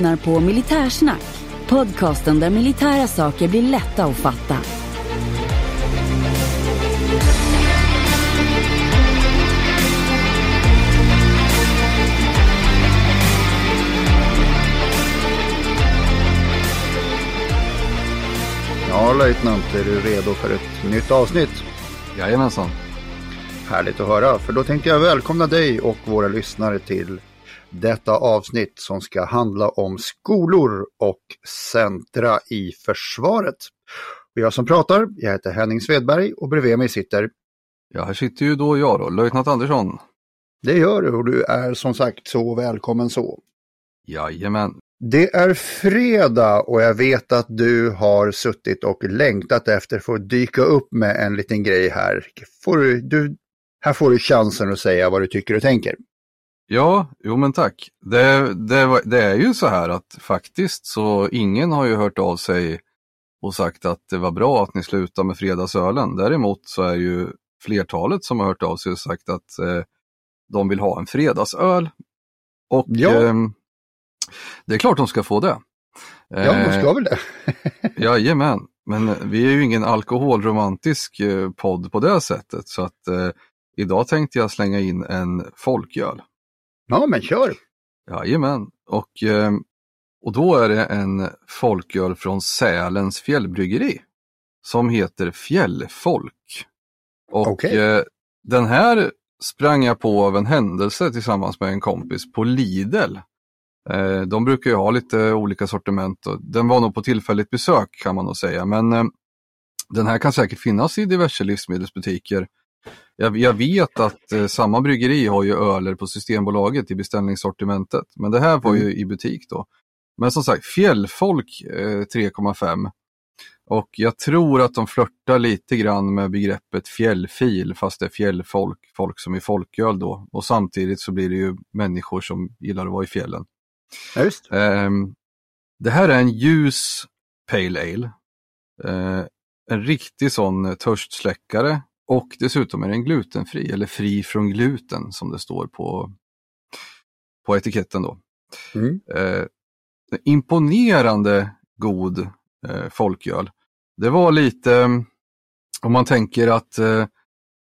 lyssnar på Militärsnack, podcasten där militära saker blir lätta att fatta. Ja, löjtnant, är du redo för ett nytt avsnitt? Jajamensan. Härligt att höra, för då tänkte jag välkomna dig och våra lyssnare till detta avsnitt som ska handla om skolor och centra i försvaret. Och jag som pratar, jag heter Henning Svedberg och bredvid mig sitter Ja, här sitter ju då jag då, löjtnant Andersson. Det gör du och du är som sagt så välkommen så. Jajamän. Det är fredag och jag vet att du har suttit och längtat efter att dyka upp med en liten grej här. Får du, du, här får du chansen att säga vad du tycker och tänker. Ja, jo men tack. Det, det, det är ju så här att faktiskt så ingen har ju hört av sig och sagt att det var bra att ni slutade med fredagsölen. Däremot så är ju flertalet som har hört av sig och sagt att eh, de vill ha en fredagsöl. Och Ja. eh, det är klart de ska få det. Ja, de ska väl det. Jajamän, men vi är ju ingen alkoholromantisk eh, podd på det sättet så att eh, idag tänkte jag slänga in en folköl. Ja, men kör. Jajamän, och, eh, och då är det en folköl från Sälens fjällbryggeri som heter Fjällfolk. Och Okej. eh, den här sprang jag på av en händelse tillsammans med en kompis på Lidl. Eh, de brukar ju ha lite olika sortiment och den var nog på tillfälligt besök kan man nog säga. Men den här kan säkert finnas i diverse livsmedelsbutiker. Jag, jag vet att eh, samma bryggeri har ju öler på Systembolaget i beställningssortimentet. Men det här var ju i butik då. Men som sagt, Fjällfolk eh, 3,5. Och jag tror att de flörtar lite grann med begreppet fjällfil fast det är fjällfolk, folk som är folköl då. Och samtidigt så blir det ju människor som gillar att vara i fjällen. Ja, just. Ehm, det här är en ljus Pale Ale. Eh, en riktig sån törstsläckare och dessutom är den glutenfri eller fri från gluten som det står på, på etiketten då. Mm. Eh, imponerande god eh, folköl. Det var lite, om man tänker att eh,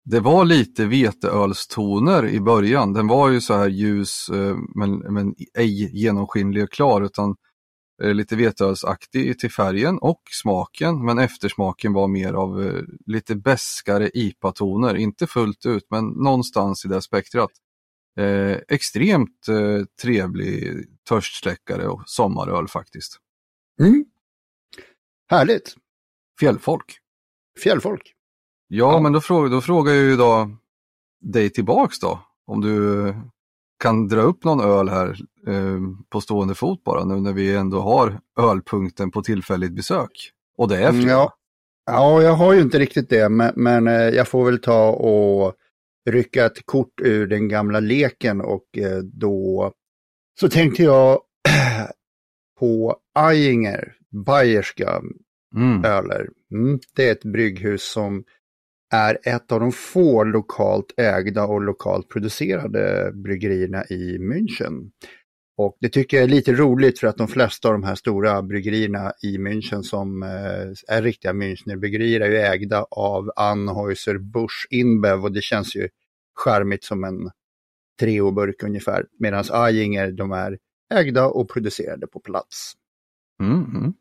det var lite veteölstoner i början. Den var ju så här ljus eh, men, men ej genomskinlig och klar utan lite veteölsaktig till färgen och smaken. Men eftersmaken var mer av eh, lite beskare IPA-toner. Inte fullt ut men någonstans i det spektrat. Eh, extremt eh, trevlig törstsläckare och sommaröl faktiskt. Mm. Härligt. Fjällfolk. Fjällfolk. Ja, Ja. men då, frågar, då frågar jag ju då dig tillbaks då. Om du eh, kan dra upp någon öl här eh, på stående fot bara nu när vi ändå har ölpunkten på tillfälligt besök. Och det är Mm, fredag. ja. ja, jag har ju inte riktigt det, men, men eh, jag får väl ta och rycka ett kort ur den gamla leken och eh, då så tänkte jag på Ajinger, bayerska Mm. öler. Mm, det är ett brygghus som är ett av de få lokalt ägda och lokalt producerade bryggerierna i München. Och det tycker jag är lite roligt för att de flesta av de här stora bryggerierna i München som eh, är riktiga Münchnerbryggerier är ju ägda av Anheuser Busch InBev och det känns ju charmigt som en Treo-burk ungefär. Medan Ajinger de är ägda och producerade på plats. Mm. mm.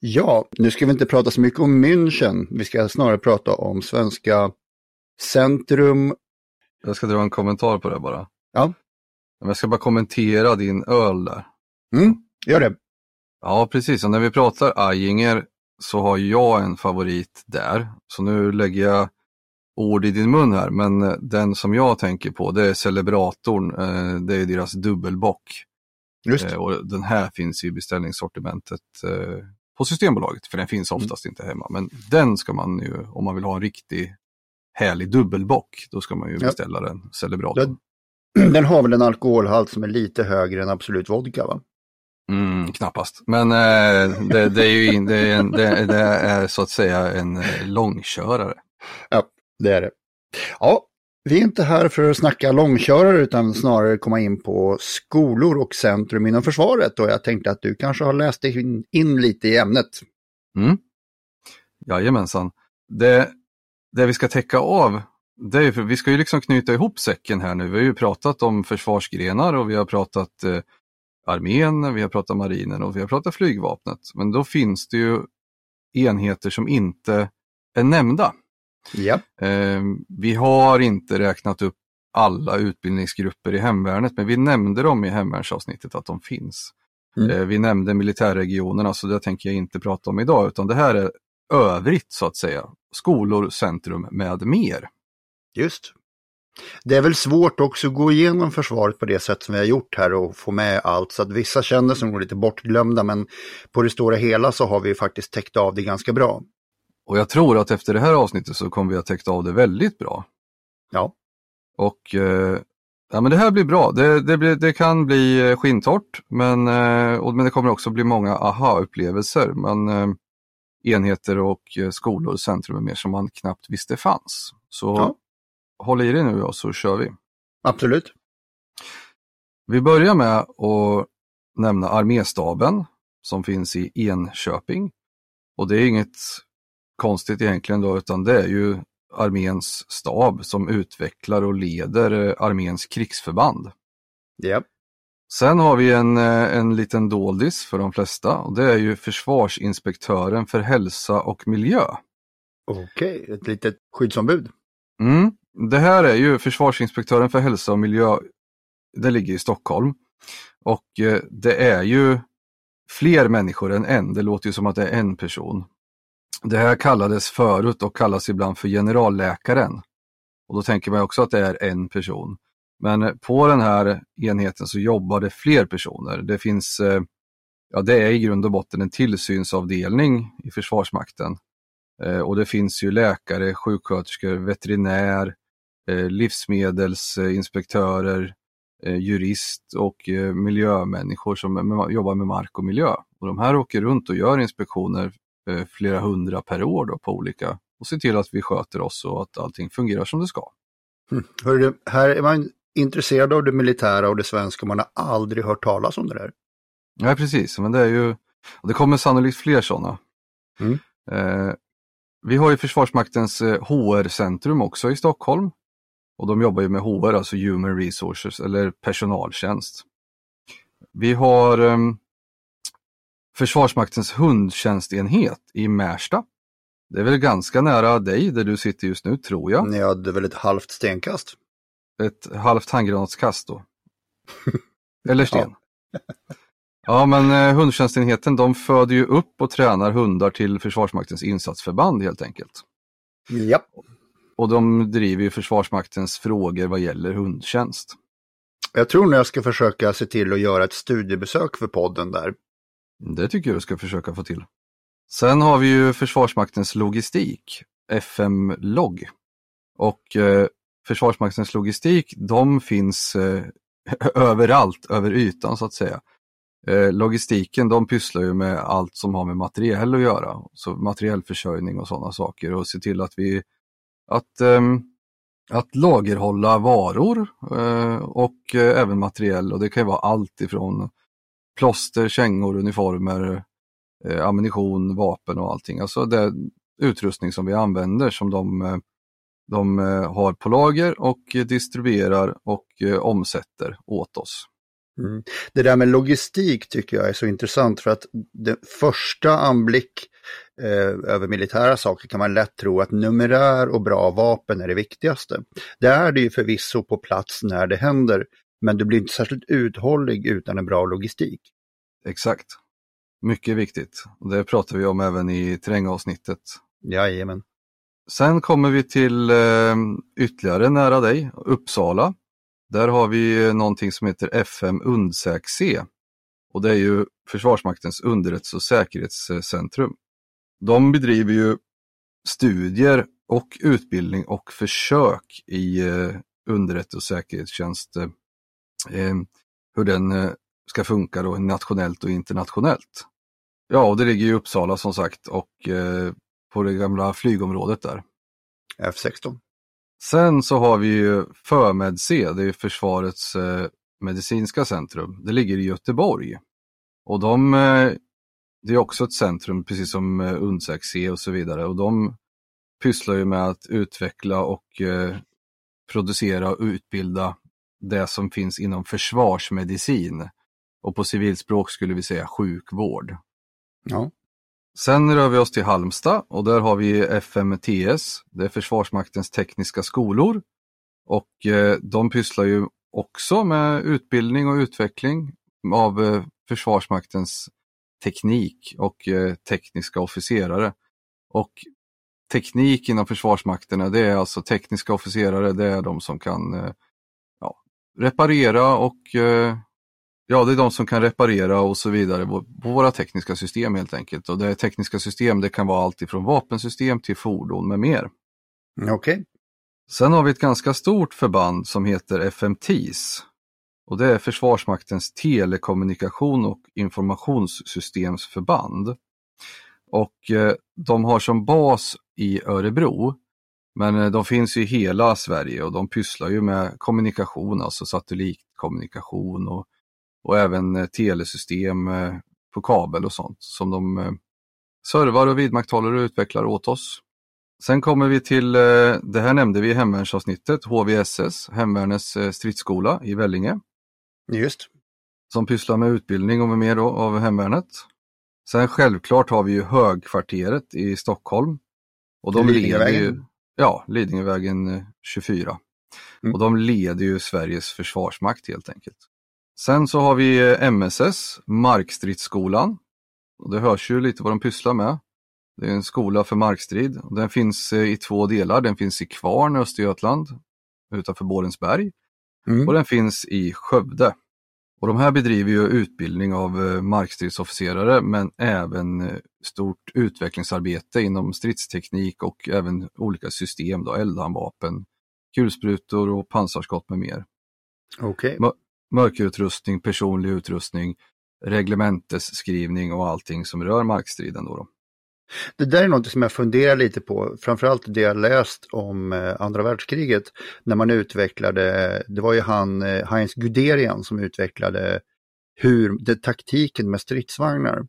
Ja, nu ska vi inte prata så mycket om München. Vi ska snarare prata om svenska centrum. Jag ska dra en kommentar på det bara. Ja. Jag ska bara kommentera din öl där. Mm, gör det. Ja, precis. Och när vi pratar Ajinger så har jag en favorit där. Så nu lägger jag ord i din mun här, men eh, den som jag tänker på det är Celebratorn, eh, det är deras dubbelbock. Just. Och den här finns i beställningssortimentet på Systembolaget, för den finns Mm. oftast inte hemma. Men den ska man ju, om man vill ha en riktig härlig dubbelbock, då ska man ju Ja. beställa den, Celebratorn. Den har väl en alkoholhalt som är lite högre än Absolut Vodka va? Mm, knappast, men eh, det, det är ju in, det är, en, det, det är så att säga en eh, långkörare. Ja, det är det. Ja, vi är inte här för att snacka långkörare utan snarare komma in på skolor och centrum inom försvaret och jag tänkte att du kanske har läst dig in, in lite i ämnet. Mm. Jajamensan. Det, det vi ska täcka av, det är för vi ska ju liksom knyta ihop säcken här nu. Vi har ju pratat om försvarsgrenar och vi har pratat eh, armén, vi har pratat marinen och vi har pratat flygvapnet. Men då finns det ju enheter som inte är nämnda. Ja, Eh, vi har inte räknat upp alla utbildningsgrupper i hemvärnet, men vi nämnde dem i hemvärnsavsnittet att de finns. Mm. Eh, vi nämnde militärregionerna, så det tänker jag inte prata om idag, utan det här är övrigt så att säga. Skolor, centrum med mer. just. Det är väl svårt också att gå igenom försvaret på det sätt som vi har gjort här och få med allt så att vissa känner sig nog lite bortglömda men på det stora hela så har vi faktiskt täckt av det ganska bra. Och jag tror att efter det här avsnittet så kommer vi att täckt av det väldigt bra. Ja, Och eh, ja, men det här blir bra. Det, det, blir, det kan bli eh, skintort, men, eh, och, men det kommer också bli många aha-upplevelser. Men, eh, enheter och skolor, centrum och mer som man knappt visste fanns. Så Ja. håll i dig nu och så kör vi. absolut. Vi börjar med att nämna arméstaben som finns i Enköping. Och det är inget konstigt egentligen då, utan det är ju arméns stab som utvecklar och leder eh, arméns krigsförband. Ja, Sen har vi en, eh, en liten doldis för de flesta och det är ju försvarsinspektören för hälsa och miljö. okej, ett litet skyddsombud. Mm. Det här är ju försvarsinspektören för hälsa och miljö. Det ligger i Stockholm. Och eh, det är ju fler människor än en. Det låter ju som att det är en person. Det här kallades förut och kallas ibland för generalläkaren. Och då tänker man också att det är en person. Men på den här enheten så jobbar det fler personer. Det finns, eh, ja det är i grund och botten en tillsynsavdelning i Försvarsmakten. Eh, och det finns ju läkare, sjuksköterskor, veterinär, eh, livsmedelsinspektörer, jurist och miljömänniskor som jobbar med mark och miljö. Och de här åker runt och gör inspektioner flera hundra per år då på olika och ser till att vi sköter oss och att allting fungerar som det ska. Hörru, här är man intresserad av det militära och det svenska man har aldrig hört talas om det där. Ja, precis, men det är ju, det kommer sannolikt fler sådana. Mm. Eh, vi har ju Försvarsmaktens eh, HR-centrum också i Stockholm. Och de jobbar ju med HR, alltså Human Resources eller personaltjänst. Vi har ehm, Försvarsmaktens hundtjänstenhet i Märsta. Det är väl ganska nära dig där du sitter just nu, tror jag. Ni hade väl ett halvt stenkast? Ett halvt handgranatskast då. Eller sten. Ja, men eh, hundtjänstenheten de föder ju upp och tränar hundar till Försvarsmaktens insatsförband helt enkelt. Ja, Och de driver ju Försvarsmaktens frågor vad gäller hundtjänst. jag tror nog jag ska försöka se till att göra ett studiebesök för podden där. Det tycker jag du ska försöka få till. Sen har vi ju Försvarsmaktens logistik, FM-logg. Och eh, Försvarsmaktens logistik, de finns eh, överallt, över ytan så att säga. Eh, logistiken, de pysslar ju med allt som har med materiell att göra. Så materiellförsörjning och sådana saker och se till att vi att, ehm, att lagerhålla varor eh, och eh, även materiell och det kan ju vara allt ifrån plåster, kängor, uniformer, eh, ammunition, vapen och allting. Alltså det utrustning som vi använder som de, eh, de eh, har på lager och distribuerar och eh, omsätter åt oss. Mm. Det där med logistik tycker jag är så intressant för att den första anblick eh, över militära saker kan man lätt tro att numerär och bra vapen är det viktigaste. Det är det ju förvisso på plats när det händer, men du blir inte särskilt uthållig utan en bra logistik. Exakt. mycket viktigt. Det pratar vi om även i terrängavsnittet. Jajamän. Sen kommer vi till eh, ytterligare nära dig, Uppsala. Där har vi någonting som heter FM Undsäk-C. Och det är ju Försvarsmaktens underrättelse och säkerhetscentrum. De bedriver ju studier och utbildning och försök i eh, underrättelse och säkerhetstjänst. Eh, hur den eh, ska funka då nationellt och internationellt. Ja, och det ligger i Uppsala som sagt och eh, på det gamla flygområdet där. F16. Sen så har vi ju Förmed-C, det är Försvarets medicinska centrum. Det ligger i Göteborg. Och de, det är också ett centrum, precis som Undsäk-C och så vidare. Och de pysslar ju med att utveckla och producera och utbilda det som finns inom försvarsmedicin. Och på civilspråk skulle vi säga sjukvård. Ja. Sen rör vi oss till Halmstad och där har vi FMTS, det är Försvarsmaktens tekniska skolor. Och eh, de pysslar ju också med utbildning och utveckling av eh, Försvarsmaktens teknik och eh, tekniska officerare. Och teknik inom Försvarsmakten, det är alltså tekniska officerare, det är de som kan reparera och eh, Ja, det är de som kan reparera och så vidare på våra tekniska system helt enkelt. Och det tekniska system det kan vara allt ifrån vapensystem till fordon med mer. Okej. Okay. Sen har vi ett ganska stort förband som heter FMTIS. Och det är Försvarsmaktens telekommunikation och informationssystemsförband. Och eh, de har som bas i Örebro. Men eh, de finns i hela Sverige och de pysslar ju med kommunikation, alltså satellitkommunikation och och även eh, telesystem eh, på kabel och sånt som de servar och vidmakthåller och utvecklar åt oss. Sen kommer vi till, det här nämnde vi i hemvärnsavsnittet, HVSS, Hemvärnets stridsskola i Vellinge. Just. Som pysslar med utbildning och med mer då, av hemvärnet. Sen självklart har vi ju Högkvarteret i Stockholm. Och de leder ju, Ja, Lidingövägen 24. Mm. Och de leder ju Sveriges försvarsmakt helt enkelt. Sen så har vi eh, MSS, Markstridsskolan. Och det hörs ju lite vad de pysslar med. Det är en skola för markstrid. Den finns eh, i två delar. Den finns i Kvarn, Östergötland, utanför Borensberg. Mm. Och den finns i Skövde. Och de här bedriver ju utbildning av eh, markstridsofficerare men även stort utvecklingsarbete inom stridsteknik och även olika system, då, eldhandvapen, kulsprutor och pansarskott med mer. Okay mörkerutrustning, personlig utrustning, reglementesskrivning och allting som rör markstriden. Då, då. Det där är något som jag funderar lite på, framförallt det jag läst om eh, andra världskriget, när man utvecklade, det var ju han eh, Heinz Guderian som utvecklade hur, det, taktiken med stridsvagnar.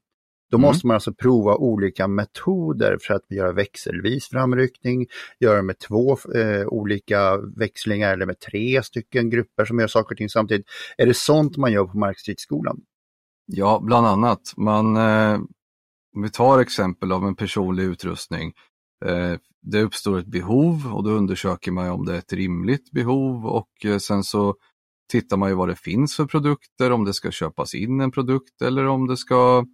Då mm. måste man alltså prova olika metoder för att göra växelvis framryckning, göra med två eh, olika växlingar eller med tre stycken grupper som gör saker och ting samtidigt. Är det sånt man gör på Markstridsskolan? Ja, bland annat. Man, eh, om vi tar exempel av en personlig utrustning. Eh, det uppstår ett behov och då undersöker man om det är ett rimligt behov och eh, sen så tittar man ju vad det finns för produkter, om det ska köpas in en produkt eller om det ska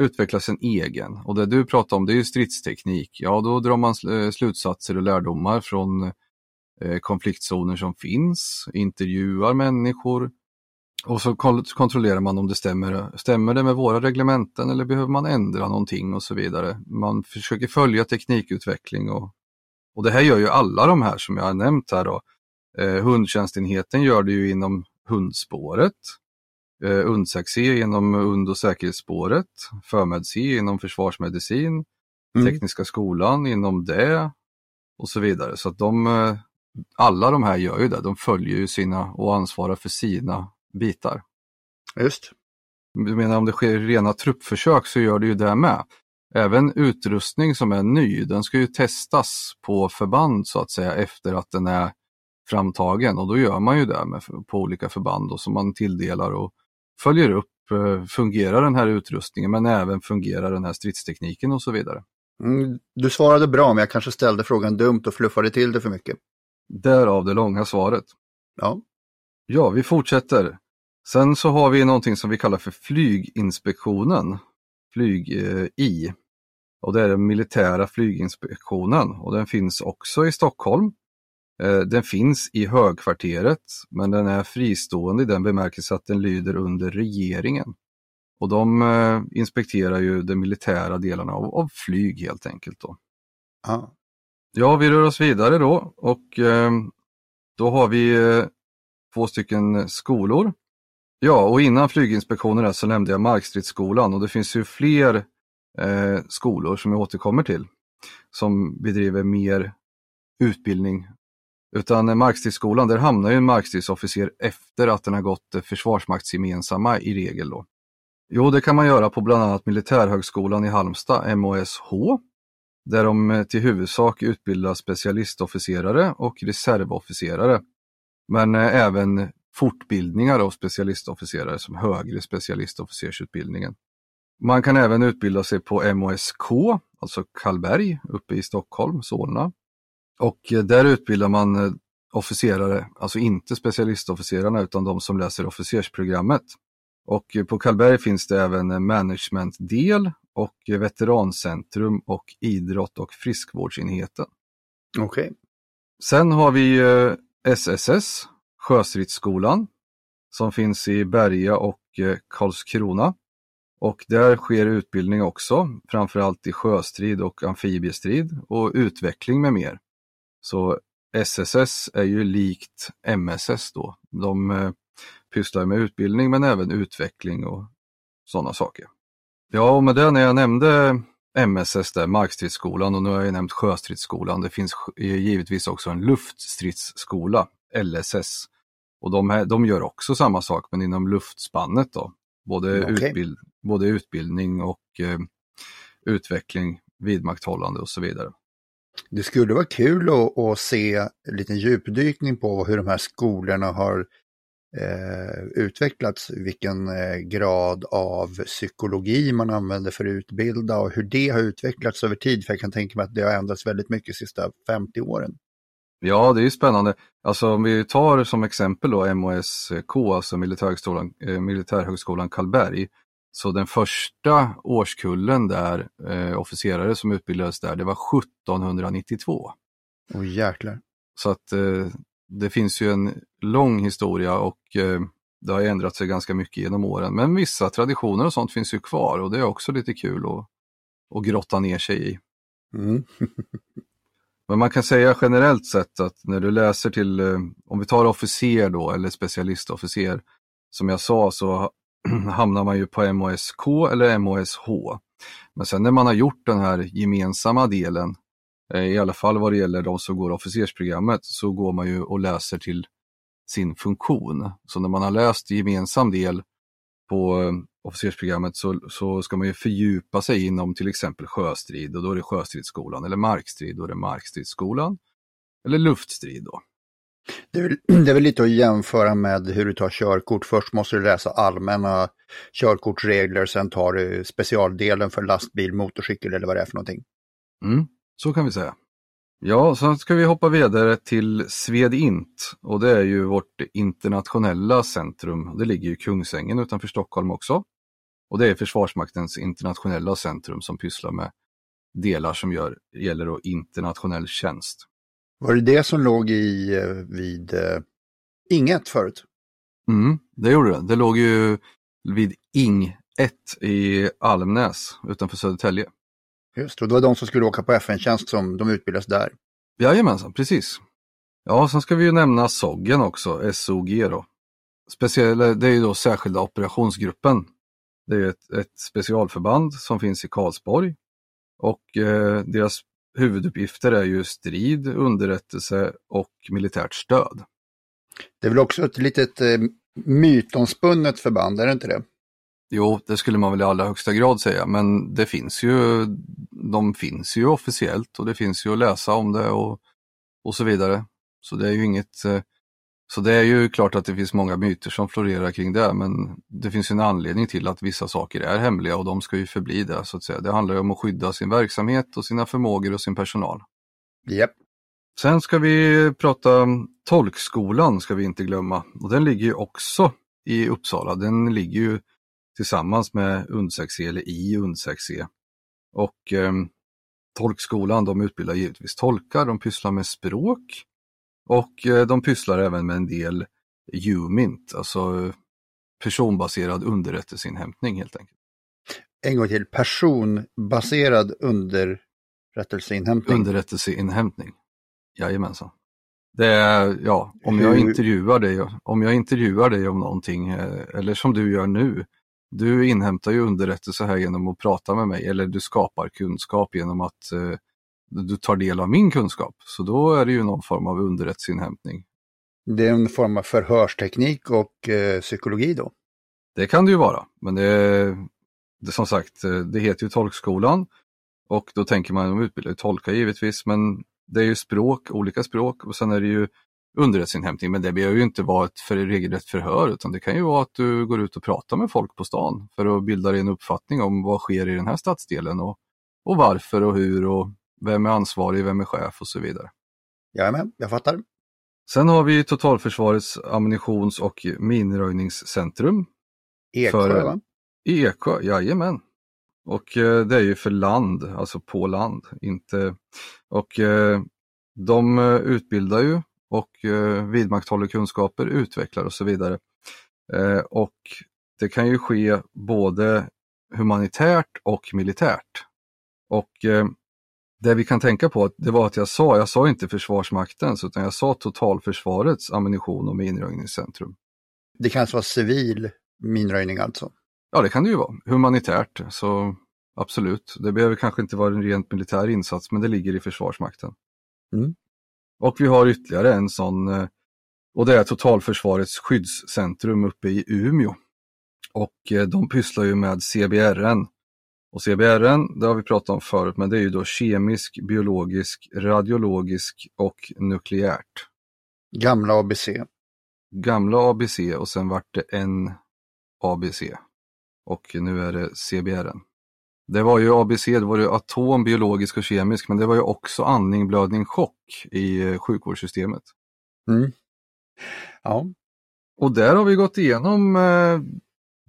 utvecklas en egen. Och det du pratar om det är ju stridsteknik. Ja, då drar man eh, slutsatser och lärdomar från konfliktzoner som finns, intervjuar människor och så kontrollerar man om det stämmer. Stämmer det med våra reglementen eller behöver man ändra någonting och så vidare. Man försöker följa teknikutveckling och, och det här gör ju alla de här som jag har nämnt här då. Eh, hundtjänstenheten gör det ju inom hundspåret eh, UNSAC-C inom und och säkerhetsspåret, Förmed-C inom försvarsmedicin, mm. Tekniska skolan inom det och så vidare. Så att de, eh, alla de här gör ju det, de följer ju sina och ansvarar för sina bitar. Just. Du menar om det sker rena truppförsök så gör det ju det med. Även utrustning som är ny, den ska ju testas på förband så att säga efter att den är framtagen och då gör man ju det med, på olika förband och som man tilldelar och följer upp, eh, fungerar den här utrustningen men även fungerar den här stridstekniken och så vidare. Mm, du svarade bra men jag kanske ställde frågan dumt och fluffade till det för mycket. Därav det långa svaret. Ja. Ja, vi fortsätter. Sen så har vi någonting som vi kallar för flyginspektionen. flyg-i. Och det är den militära flyginspektionen och den finns också i Stockholm. Den finns i högkvarteret men den är fristående i den bemärkelse att den lyder under regeringen. Och de inspekterar ju de militära delarna av, av flyg helt enkelt. Då. Ja. ja, vi rör oss vidare då och då har vi två stycken skolor. Ja, och innan flyginspektionen så nämnde jag Markstridsskolan och det finns ju fler eh, skolor som jag återkommer till som bedriver mer utbildning. Utan Markstridsskolan, där hamnar ju en markstridsofficer efter att den har gått försvarsmaktsgemensamma i regel. Då. Jo, det kan man göra på bland annat Militärhögskolan i Halmstad, MOSH, där de eh, till huvudsak utbildar specialistofficerare och reservofficerare men eh, även fortbildningar av specialistofficerare som högre specialistofficersutbildningen. Man kan även utbilda sig på MOSK, alltså Karlberg uppe i Stockholm, Solna. Och eh, där utbildar man eh, officerare, alltså inte specialistofficerarna utan de som läser officersprogrammet. Och på Karlberg finns det även en managementdel och veterancentrum och idrott och friskvårdsenheten. Okej. Okay. Sen har vi SSS, Sjöstridsskolan, som finns i Berga och eh, Karlskrona. Och där sker utbildning också, framförallt i sjöstrid och amfibiestrid och utveckling med mer. Så SSS är ju likt MSS då. De eh, pysslar med utbildning men även utveckling och sådana saker. Ja, och med det när jag nämnde MSS där, Markstridsskolan och nu har jag nämnt Sjöstridsskolan. Det finns givetvis också en luftstridsskola, LSS. Och de, här, de gör också samma sak men inom luftspannet då. Både, okay. utbild, både utbildning och eh, utveckling, vidmakthållande och så vidare. Det skulle vara kul att, att se en liten djupdykning på hur de här skolorna har eh, utvecklats, vilken eh, grad av psykologi man använder för att utbilda och hur det har utvecklats över tid. För jag kan tänka mig att det har ändrats väldigt mycket de sista 50 åren. Ja, det är spännande. Alltså om vi tar som exempel då MOSK, alltså Militärhögskolan, eh, Militärhögskolan Karlberg. Så den första årskullen där, eh, officerare som utbildades där, det var 1792. Åh jäklar. Så att eh, det finns ju en lång historia och eh, det har ändrat sig ganska mycket genom åren. Men vissa traditioner och sånt finns ju kvar och det är också lite kul att, att grotta ner sig i. Mm. Men man kan säga generellt sett att när du läser till, eh, om vi tar officer då eller specialistofficer, som jag sa så hamnar man ju på MOSK eller MOSH. Men sen när man har gjort den här gemensamma delen i alla fall vad det gäller de som går officersprogrammet, så går man ju och läser till sin funktion. Så när man har läst gemensam del på eh, officersprogrammet så, så ska man ju fördjupa sig inom till exempel sjöstrid och då är det sjöstridsskolan eller markstrid, då är det markstridsskolan. Eller luftstrid då. Det är, väl, det är väl lite att jämföra med hur du tar körkort. Först måste du läsa allmänna körkortsregler, sen tar du specialdelen för lastbil, motorcykel eller vad det är för någonting. Mm. Så kan vi säga. Ja, så ska vi hoppa vidare till Svedint och det är ju vårt internationella centrum. Det ligger i Kungsängen utanför Stockholm också. Och det är Försvarsmaktens internationella centrum som pysslar med delar som gör, gäller då internationell tjänst. Var det det som låg i eh, vid eh, Inget förut? Mm, det gjorde det. Det låg ju vid Ing 1 i Almnäs utanför Södertälje. Just och det var de som skulle åka på FN-tjänst som de utbildas där. Jajamensan, precis. Ja, sen ska vi ju nämna SOGgen också, SOG då. Speciella, det är ju då särskilda operationsgruppen. Det är ett, ett specialförband som finns i Karlsborg och eh, deras huvuduppgifter är ju strid, underrättelse och militärt stöd. Det är väl också ett litet eh, mytomspunnet förband, är det inte det? Jo, det skulle man väl i allra högsta grad säga, men det finns ju, de finns ju officiellt och det finns ju att läsa om det och, och så vidare. Så det är ju inget, eh, så det är ju klart att det finns många myter som florerar kring det, men det finns en anledning till att vissa saker är hemliga och de ska ju förbli det så att säga. Det handlar ju om att skydda sin verksamhet och sina förmågor och sin personal. Yep. Sen ska vi prata tolkskolan ska vi inte glömma och den ligger ju också i Uppsala. Den ligger ju tillsammans med UNDSEC eller i UNDSEC. Och eh, tolkskolan de utbildar givetvis tolkar, de pysslar med språk och eh, de pysslar även med en del UMINT, alltså personbaserad underrättelseinhämtning helt enkelt. En gång till, personbaserad underrättelseinhämtning. Underrättelseinhämtning, jajamensan. Det är, ja, om jag intervjuar dig, om jag intervjuar dig om någonting, eh, eller som du gör nu, du inhämtar ju underrättelse här genom att prata med mig, eller du skapar kunskap genom att eh, du tar del av min kunskap. Så då är det ju någon form av underrättelseinhämtning. Det är en form av förhörsteknik och eh, psykologi då? Det kan det ju vara, men det, det som sagt, det heter ju tolkskolan och då tänker man, de utbildar ju tolkar givetvis, men det är ju språk, olika språk och sen är det ju underrättelseinhämtning, men det behöver ju inte vara ett för regelrätt förhör utan det kan ju vara att du går ut och pratar med folk på stan för att bilda dig en uppfattning om vad sker i den här stadsdelen och, och varför och hur och vem är ansvarig, vem är chef och så vidare. Jajamän, jag fattar. Sen har vi Totalförsvarets ammunitions och minröjningscentrum. Eksjö för, va? I Eksjö, jajamän. Och eh, det är ju för land, alltså på land. Inte... Och eh, de eh, utbildar ju och eh, vidmakthåller kunskaper, utvecklar och så vidare. Eh, och det kan ju ske både humanitärt och militärt. Och eh, det vi kan tänka på, det var att jag sa, jag sa inte Försvarsmaktens utan jag sa Totalförsvarets ammunition och minröjningscentrum. Det kan alltså vara civil minröjning alltså? Ja, det kan det ju vara. Humanitärt, så absolut. Det behöver kanske inte vara en rent militär insats, men det ligger i Försvarsmakten. Mm. Och vi har ytterligare en sån, eh, och det är Totalförsvarets skyddscentrum uppe i Umeå. Och eh, de pysslar ju med CBRN, och CBRN, det har vi pratat om förut, men det är ju då kemisk, biologisk, radiologisk och nukleärt. Gamla ABC. Gamla ABC och sen vart det en ABC. Och nu är det CBRN. Det var ju ABC, det var ju atom, biologisk och kemisk, men det var ju också andning, blödning, chock i eh, sjukvårdssystemet. Mm. Ja. Och där har vi gått igenom eh,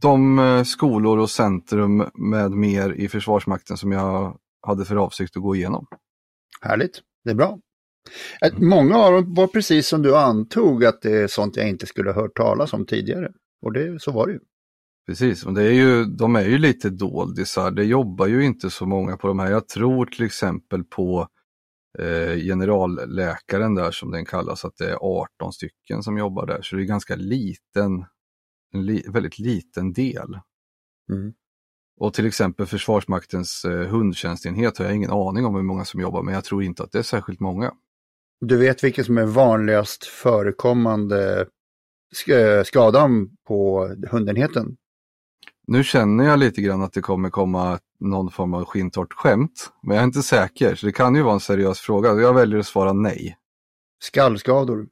de eh, skolor och centrum med mer i Försvarsmakten som jag hade för avsikt att gå igenom. Härligt, det är bra. Mm. Många av dem var precis som du antog att det är sånt jag inte skulle hört talas om tidigare. Och det, så var det ju. Precis, och det är ju, de är ju lite doldisar. Det jobbar ju inte så många på de här. Jag tror till exempel på eh, generalläkaren där som den kallas, att det är 18 stycken som jobbar där. Så det är ganska liten en li väldigt liten del. Mm. Och till exempel Försvarsmaktens eh, hundtjänstenhet har jag ingen aning om hur många som jobbar, men jag tror inte att det är särskilt många. Du vet vilken som är vanligast förekommande eh, skadan på hundenheten? Nu känner jag lite grann att det kommer komma någon form av skintort skämt, men jag är inte säker, så det kan ju vara en seriös fråga. Jag väljer att svara nej. Skallskador.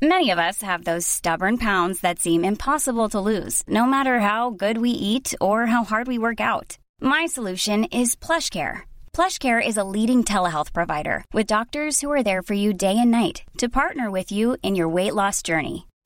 Many of us have those stubborn pounds that seem impossible to lose, no matter how good we eat or how hard we work out. My solution is PlushCare. PlushCare is a leading telehealth provider with doctors who are there for you day and night to partner with you in your weight loss journey.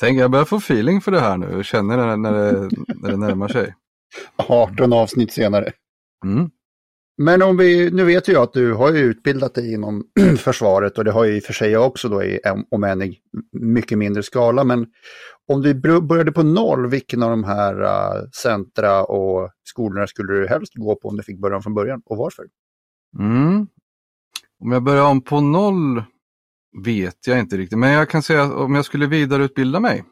Tänk, jag börjar få feeling för det här nu och känner det när det, när det närmar sig. 18 avsnitt senare. Mm. Men om vi, nu vet jag att du har ju utbildat dig inom försvaret och det har ju i och för sig jag också då, i, om än i mycket mindre skala. Men om du började på noll, vilken av de här uh, centra och skolorna skulle du helst gå på om du fick börja från början och varför? Mm. Om jag börjar om på noll vet jag inte riktigt, men jag kan säga att om jag skulle vidareutbilda mig,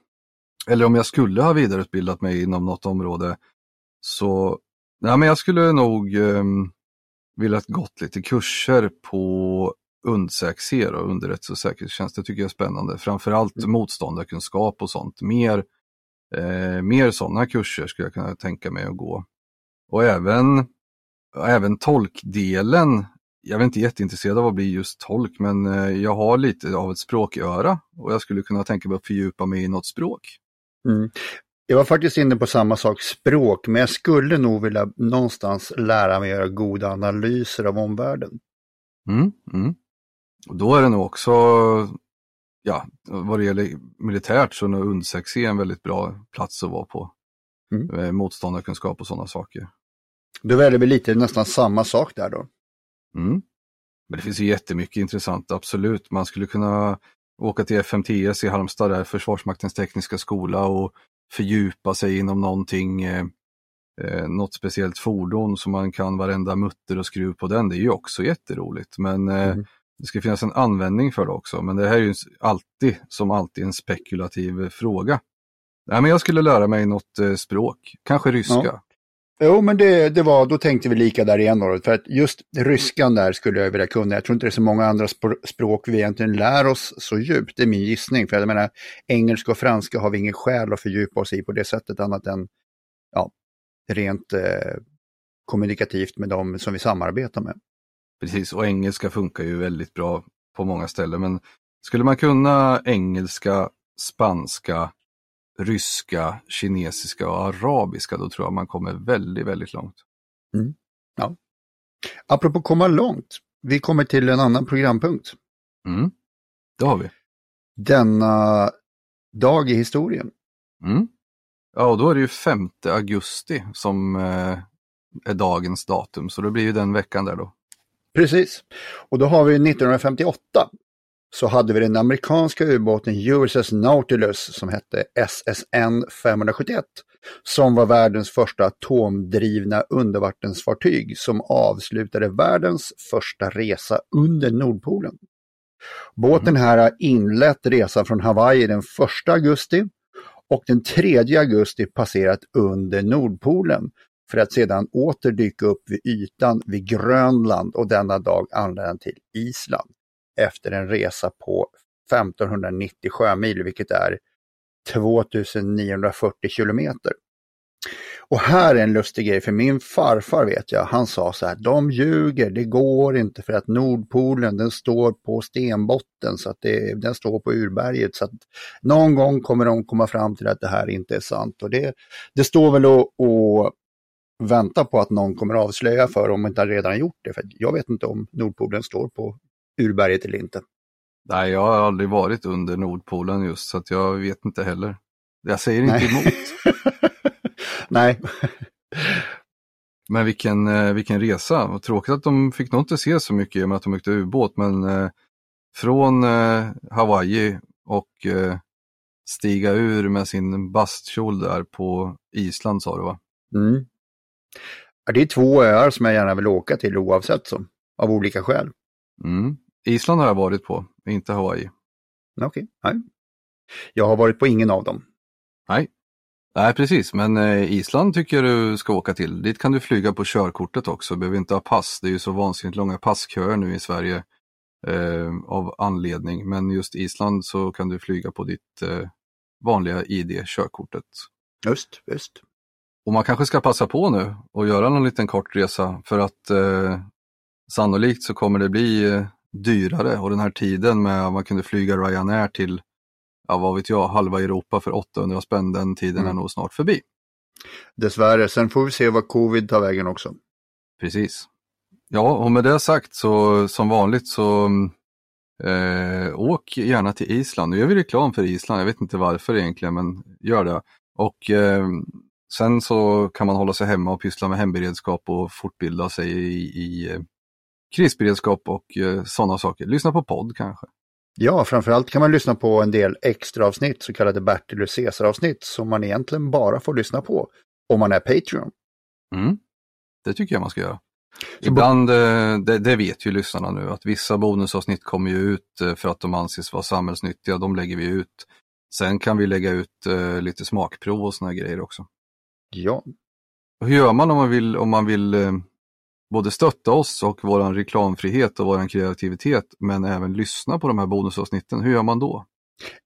eller om jag skulle ha vidareutbildat mig inom något område, så ja, men jag skulle nog eh, velat gått lite kurser på UNDSÄK och underrättelse och säkerhetstjänst. Det tycker jag är spännande. Framförallt mm. motståndarkunskap och sånt. Mer, eh, mer sådana kurser skulle jag kunna tänka mig att gå. Och även, även tolkdelen. Jag är inte jätteintresserad av att bli just tolk, men eh, jag har lite av ett språköra och jag skulle kunna tänka mig att fördjupa mig i något språk. Mm. Jag var faktiskt inne på samma sak, språk, men jag skulle nog vilja någonstans lära mig göra goda analyser av omvärlden. Mm, mm. Och då är det nog också, ja, vad det gäller militärt så är nog en väldigt bra plats att vara på. Mm. Motståndarkunskap och sådana saker. Då väljer vi lite nästan samma sak där då. Mm. Men det finns ju jättemycket intressant, absolut. Man skulle kunna åka till FMTS i Halmstad, där Försvarsmaktens tekniska skola och fördjupa sig inom någonting, eh, eh, något speciellt fordon så man kan varenda mutter och skruv på den. Det är ju också jätteroligt. Men eh, mm. det ska finnas en användning för det också. Men det här är ju alltid, som alltid, en spekulativ fråga. Nej, men jag skulle lära mig något eh, språk, kanske ryska. Ja. Jo, men det, det var, då tänkte vi lika där igen. Då, för att just ryskan där skulle jag vilja kunna. Jag tror inte det är så många andra språk vi egentligen lär oss så djupt. Det är min gissning. För jag menar, engelska och franska har vi ingen skäl att fördjupa oss i på det sättet annat än ja, rent eh, kommunikativt med dem som vi samarbetar med. Precis, och engelska funkar ju väldigt bra på många ställen. Men skulle man kunna engelska, spanska, ryska, kinesiska och arabiska, då tror jag man kommer väldigt, väldigt långt. Mm. Ja. Apropå komma långt, vi kommer till en annan programpunkt. Mm. Det har vi. Denna dag i historien. Mm. Ja, och då är det ju 5 augusti som eh, är dagens datum, så det blir ju den veckan där då. Precis. Och då har vi 1958 så hade vi den amerikanska ubåten USS Nautilus som hette SSN 571 som var världens första atomdrivna undervattensfartyg som avslutade världens första resa under Nordpolen. Båten här har inlett resan från Hawaii den 1 augusti och den 3 augusti passerat under Nordpolen för att sedan åter dyka upp vid ytan vid Grönland och denna dag anlända till Island efter en resa på 1590 sjömil, vilket är 2940 kilometer. Och här är en lustig grej, för min farfar vet jag, han sa så här, de ljuger, det går inte för att Nordpolen den står på stenbotten, så att det, den står på urberget. Så att någon gång kommer de komma fram till att det här inte är sant. Och det, det står väl och, och vänta på att någon kommer avslöja för om de inte redan gjort det. För jag vet inte om Nordpolen står på urberget eller inte. Nej, jag har aldrig varit under Nordpolen just så att jag vet inte heller. Jag säger inte Nej. emot. Nej. men vilken, eh, vilken resa. Vad tråkigt att de fick nog inte se så mycket i och med att de åkte ubåt. Men eh, från eh, Hawaii och eh, stiga ur med sin bastkjol där på Island sa du va? Mm. Ja, det är två öar som jag gärna vill åka till oavsett som, av olika skäl. Mm. Island har jag varit på, inte Hawaii. Okej, okay. Jag har varit på ingen av dem. Nej, Nej precis, men eh, Island tycker jag du ska åka till. Dit kan du flyga på körkortet också, behöver inte ha pass. Det är ju så vansinnigt långa passköer nu i Sverige eh, av anledning. Men just Island så kan du flyga på ditt eh, vanliga ID-körkortet. Just, just. Och man kanske ska passa på nu och göra någon liten kort resa för att eh, sannolikt så kommer det bli eh, dyrare och den här tiden med att man kunde flyga Ryanair till, ja vad vet jag, halva Europa för 800 spänn, den tiden mm. är nog snart förbi. Dessvärre, sen får vi se vad covid tar vägen också. Precis. Ja, och med det sagt så som vanligt så eh, åk gärna till Island. Nu gör vi reklam för Island, jag vet inte varför egentligen, men gör det. Och eh, sen så kan man hålla sig hemma och pyssla med hemberedskap och fortbilda sig i, i eh, krisberedskap och eh, sådana saker. Lyssna på podd kanske. Ja, framförallt kan man lyssna på en del extra avsnitt, så kallade Bertil och Caesar avsnitt, som man egentligen bara får lyssna på om man är Patreon. Mm. Det tycker jag man ska göra. Ibland, eh, det, det, vet ju lyssnarna nu, att vissa bonusavsnitt kommer ju ut eh, för att de anses vara samhällsnyttiga, de lägger vi ut. Sen kan vi lägga ut lite smakprov och sådana grejer också. Ja. Hur gör man om man vill, om man vill både stötta oss och vår reklamfrihet och vår kreativitet, men även lyssna på de här bonusavsnitten? Hur gör man då?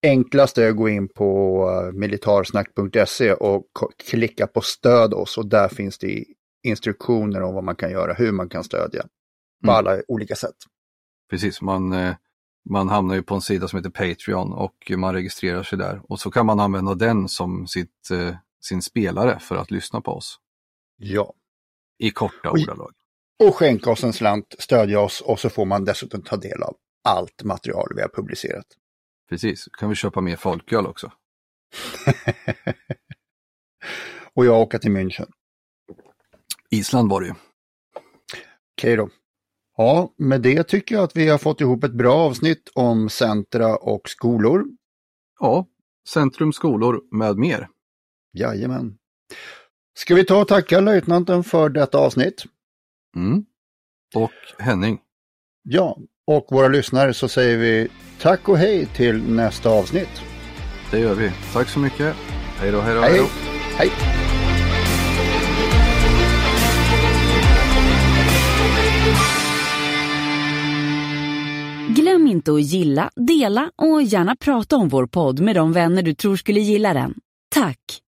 Enklast är att gå in på militarsnack.se och klicka på stöd oss och där finns det instruktioner om vad man kan göra, hur man kan stödja på mm. alla olika sätt. Precis, man, eh, man hamnar ju på en sida som heter Patreon och man registrerar sig där och så kan man använda den som sitt, eh, sin spelare för att lyssna på oss. Ja. I korta ordalag. Och skänka oss en slant, stödja oss och så får man dessutom ta del av allt material vi har publicerat. Precis, kan vi köpa mer folköl också. och jag åka till München. Island var det ju. Okej då. Ja, med det tycker jag att vi har fått ihop ett bra avsnitt om centra och skolor. Ja, centrum, skolor med mer. Jajamän. Ska vi ta och tacka löjtnanten för detta avsnitt? Mm. Och Henning. Ja, och våra lyssnare så säger vi tack och hej till nästa avsnitt. Det gör vi. Tack så mycket. Hej då, hej då. Hej. hej. hej. Glöm inte att gilla, dela och gärna prata om vår podd med de vänner du tror skulle gilla den. Tack!